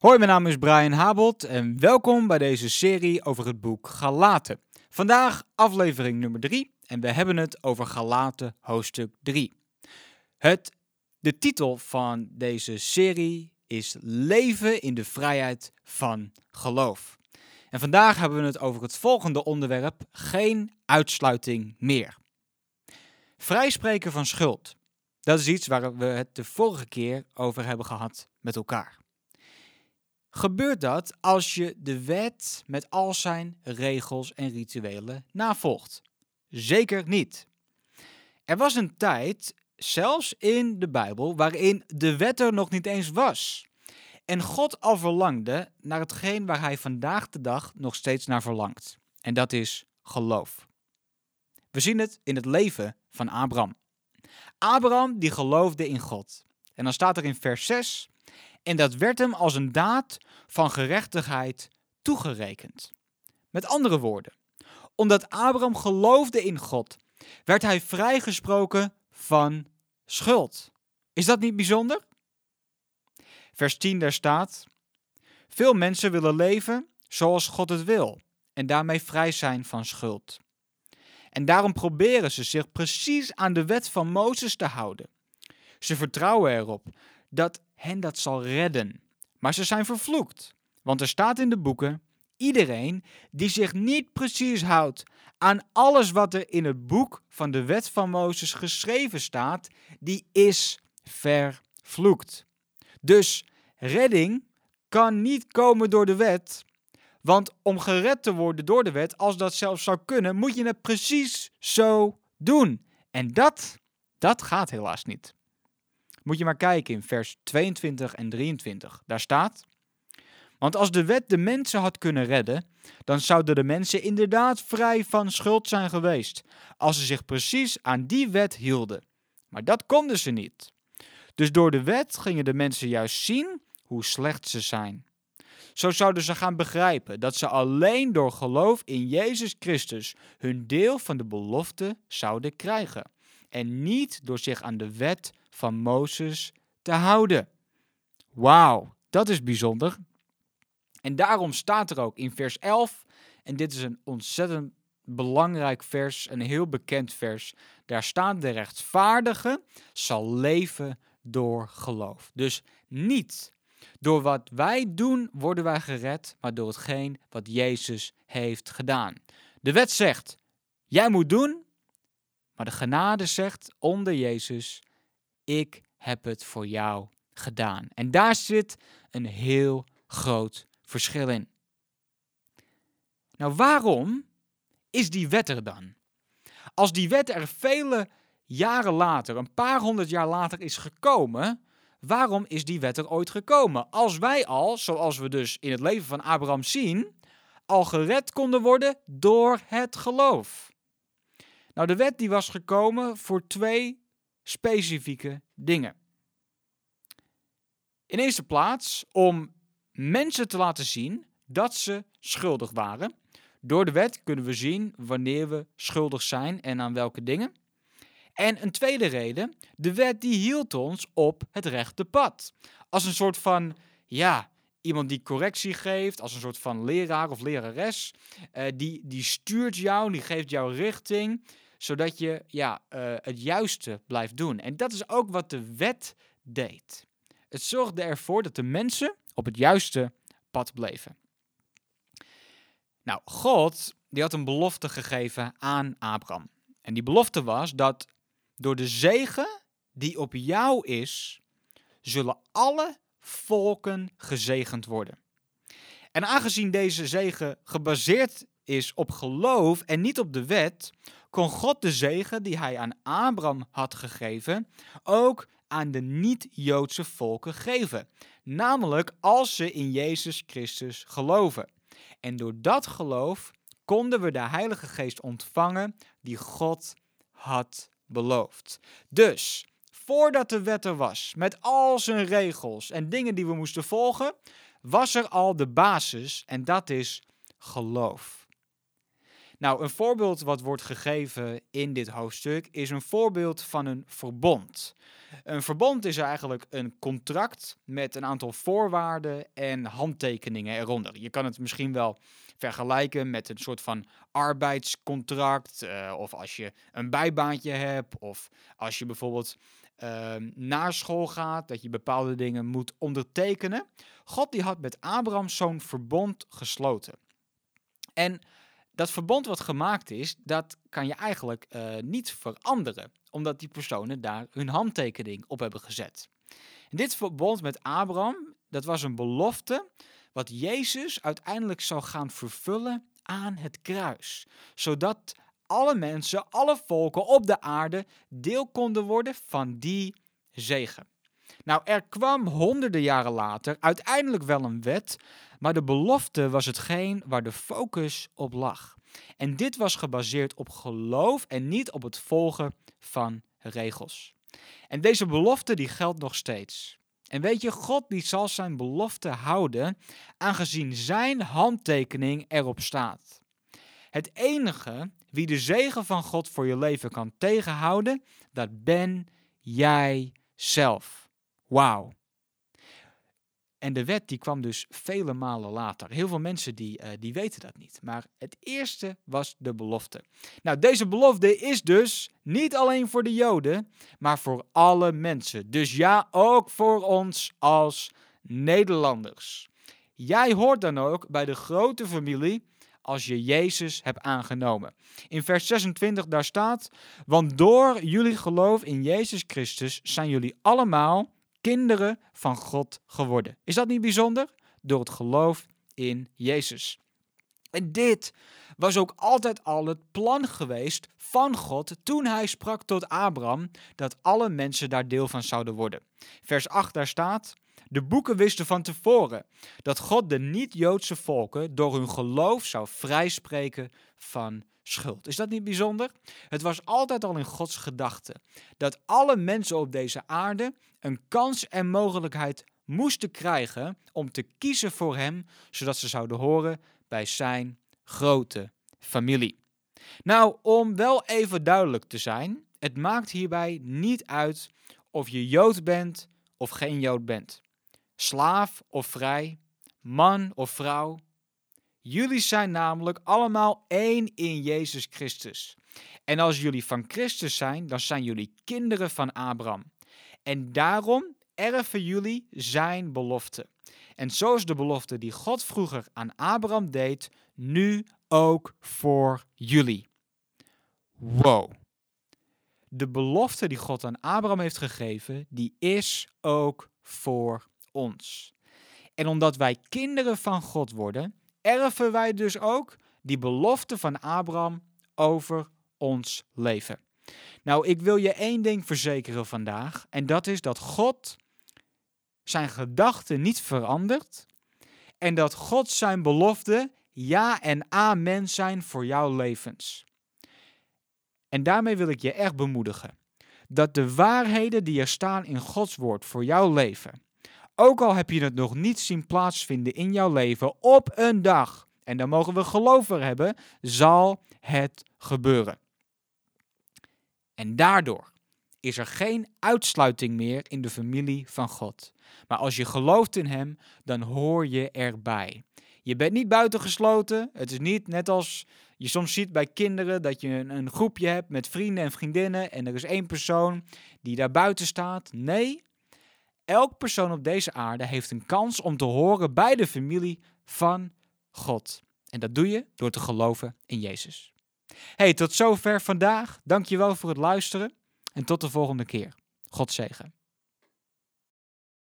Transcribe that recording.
Hoi, mijn naam is Brian Habelt en welkom bij deze serie over het boek Galaten. Vandaag aflevering nummer 3 en we hebben het over Galaten hoofdstuk 3. Het, de titel van deze serie is Leven in de vrijheid van geloof. En vandaag hebben we het over het volgende onderwerp: geen uitsluiting meer. Vrijspreken van schuld. Dat is iets waar we het de vorige keer over hebben gehad met elkaar. Gebeurt dat als je de wet met al zijn regels en rituelen navolgt? Zeker niet. Er was een tijd, zelfs in de Bijbel, waarin de wet er nog niet eens was. En God al verlangde naar hetgeen waar hij vandaag de dag nog steeds naar verlangt. En dat is geloof. We zien het in het leven van Abraham. Abraham die geloofde in God. En dan staat er in vers 6: En dat werd hem als een daad van gerechtigheid toegerekend. Met andere woorden, omdat Abraham geloofde in God, werd hij vrijgesproken van schuld. Is dat niet bijzonder? Vers 10 daar staat: Veel mensen willen leven zoals God het wil en daarmee vrij zijn van schuld. En daarom proberen ze zich precies aan de wet van Mozes te houden. Ze vertrouwen erop dat hen dat zal redden. Maar ze zijn vervloekt. Want er staat in de boeken: iedereen die zich niet precies houdt aan alles wat er in het boek van de wet van Mozes geschreven staat, die is vervloekt. Dus redding kan niet komen door de wet, want om gered te worden door de wet, als dat zelfs zou kunnen, moet je het precies zo doen. En dat, dat gaat helaas niet. Moet je maar kijken in vers 22 en 23. Daar staat: Want als de wet de mensen had kunnen redden, dan zouden de mensen inderdaad vrij van schuld zijn geweest, als ze zich precies aan die wet hielden. Maar dat konden ze niet. Dus door de wet gingen de mensen juist zien hoe slecht ze zijn. Zo zouden ze gaan begrijpen dat ze alleen door geloof in Jezus Christus hun deel van de belofte zouden krijgen. En niet door zich aan de wet van Mozes te houden. Wauw, dat is bijzonder. En daarom staat er ook in vers 11, en dit is een ontzettend belangrijk vers, een heel bekend vers. Daar staat: De rechtvaardige zal leven door geloof. Dus niet door wat wij doen worden wij gered, maar door hetgeen wat Jezus heeft gedaan. De wet zegt: Jij moet doen, maar de genade zegt onder Jezus: Ik heb het voor jou gedaan. En daar zit een heel groot verschil in. Nou, waarom is die wet er dan? Als die wet er vele jaren later, een paar honderd jaar later is gekomen, waarom is die wet er ooit gekomen? Als wij al, zoals we dus in het leven van Abraham zien, al gered konden worden door het geloof. Nou, de wet die was gekomen voor twee specifieke dingen. In eerste plaats om mensen te laten zien dat ze schuldig waren. Door de wet kunnen we zien wanneer we schuldig zijn en aan welke dingen. En een tweede reden, de wet die hield ons op het rechte pad. Als een soort van, ja, iemand die correctie geeft, als een soort van leraar of lerares, uh, die, die stuurt jou, die geeft jou richting, zodat je ja, uh, het juiste blijft doen. En dat is ook wat de wet deed. Het zorgde ervoor dat de mensen op het juiste pad bleven. Nou, God die had een belofte gegeven aan Abraham. En die belofte was dat door de zegen die op jou is, zullen alle volken gezegend worden. En aangezien deze zegen gebaseerd is op geloof en niet op de wet, kon God de zegen die hij aan Abraham had gegeven ook aan de niet-Joodse volken geven. Namelijk als ze in Jezus Christus geloven. En door dat geloof konden we de Heilige Geest ontvangen die God had beloofd. Dus, voordat de wet er was, met al zijn regels en dingen die we moesten volgen, was er al de basis en dat is geloof. Nou, een voorbeeld wat wordt gegeven in dit hoofdstuk is een voorbeeld van een verbond. Een verbond is eigenlijk een contract met een aantal voorwaarden en handtekeningen eronder. Je kan het misschien wel vergelijken met een soort van arbeidscontract. Uh, of als je een bijbaantje hebt. Of als je bijvoorbeeld uh, naar school gaat, dat je bepaalde dingen moet ondertekenen. God die had met Abraham zo'n verbond gesloten. En dat verbond wat gemaakt is, dat kan je eigenlijk uh, niet veranderen, omdat die personen daar hun handtekening op hebben gezet. En dit verbond met Abraham, dat was een belofte wat Jezus uiteindelijk zou gaan vervullen aan het kruis, zodat alle mensen, alle volken op de aarde deel konden worden van die zegen. Nou, er kwam honderden jaren later uiteindelijk wel een wet, maar de belofte was hetgeen waar de focus op lag. En dit was gebaseerd op geloof en niet op het volgen van regels. En deze belofte die geldt nog steeds. En weet je, God die zal zijn belofte houden, aangezien zijn handtekening erop staat. Het enige wie de zegen van God voor je leven kan tegenhouden, dat ben jij zelf. Wauw. En de wet die kwam dus vele malen later. Heel veel mensen die, uh, die weten dat niet. Maar het eerste was de belofte. Nou, deze belofte is dus niet alleen voor de Joden, maar voor alle mensen. Dus ja, ook voor ons als Nederlanders. Jij hoort dan ook bij de grote familie als je Jezus hebt aangenomen. In vers 26 daar staat: Want door jullie geloof in Jezus Christus zijn jullie allemaal kinderen van God geworden. Is dat niet bijzonder? Door het geloof in Jezus. En dit was ook altijd al het plan geweest van God toen hij sprak tot Abraham dat alle mensen daar deel van zouden worden. Vers 8 daar staat: De boeken wisten van tevoren dat God de niet-Joodse volken door hun geloof zou vrijspreken van schuld. Is dat niet bijzonder? Het was altijd al in Gods gedachten dat alle mensen op deze aarde een kans en mogelijkheid moesten krijgen om te kiezen voor Hem, zodat ze zouden horen bij Zijn grote familie. Nou, om wel even duidelijk te zijn, het maakt hierbij niet uit of je Jood bent of geen Jood bent, slaaf of vrij, man of vrouw, Jullie zijn namelijk allemaal één in Jezus Christus. En als jullie van Christus zijn, dan zijn jullie kinderen van Abraham. En daarom erven jullie zijn belofte. En zo is de belofte die God vroeger aan Abraham deed, nu ook voor jullie. Wow. De belofte die God aan Abraham heeft gegeven, die is ook voor ons. En omdat wij kinderen van God worden, erven wij dus ook die belofte van Abraham over ons leven. Nou, ik wil je één ding verzekeren vandaag, en dat is dat God zijn gedachten niet verandert en dat God zijn belofte ja en amen zijn voor jouw levens. En daarmee wil ik je echt bemoedigen dat de waarheden die er staan in Gods woord voor jouw leven, ook al heb je het nog niet zien plaatsvinden in jouw leven, op een dag, en daar mogen we geloof voor hebben, zal het gebeuren. En daardoor is er geen uitsluiting meer in de familie van God. Maar als je gelooft in Hem, dan hoor je erbij. Je bent niet buitengesloten. Het is niet net als je soms ziet bij kinderen dat je een, een groepje hebt met vrienden en vriendinnen en er is één persoon die daar buiten staat. Nee, Elk persoon op deze aarde heeft een kans om te horen bij de familie van God. En dat doe je door te geloven in Jezus. Hey, tot zover vandaag. Dankjewel voor het luisteren en tot de volgende keer. God zegen.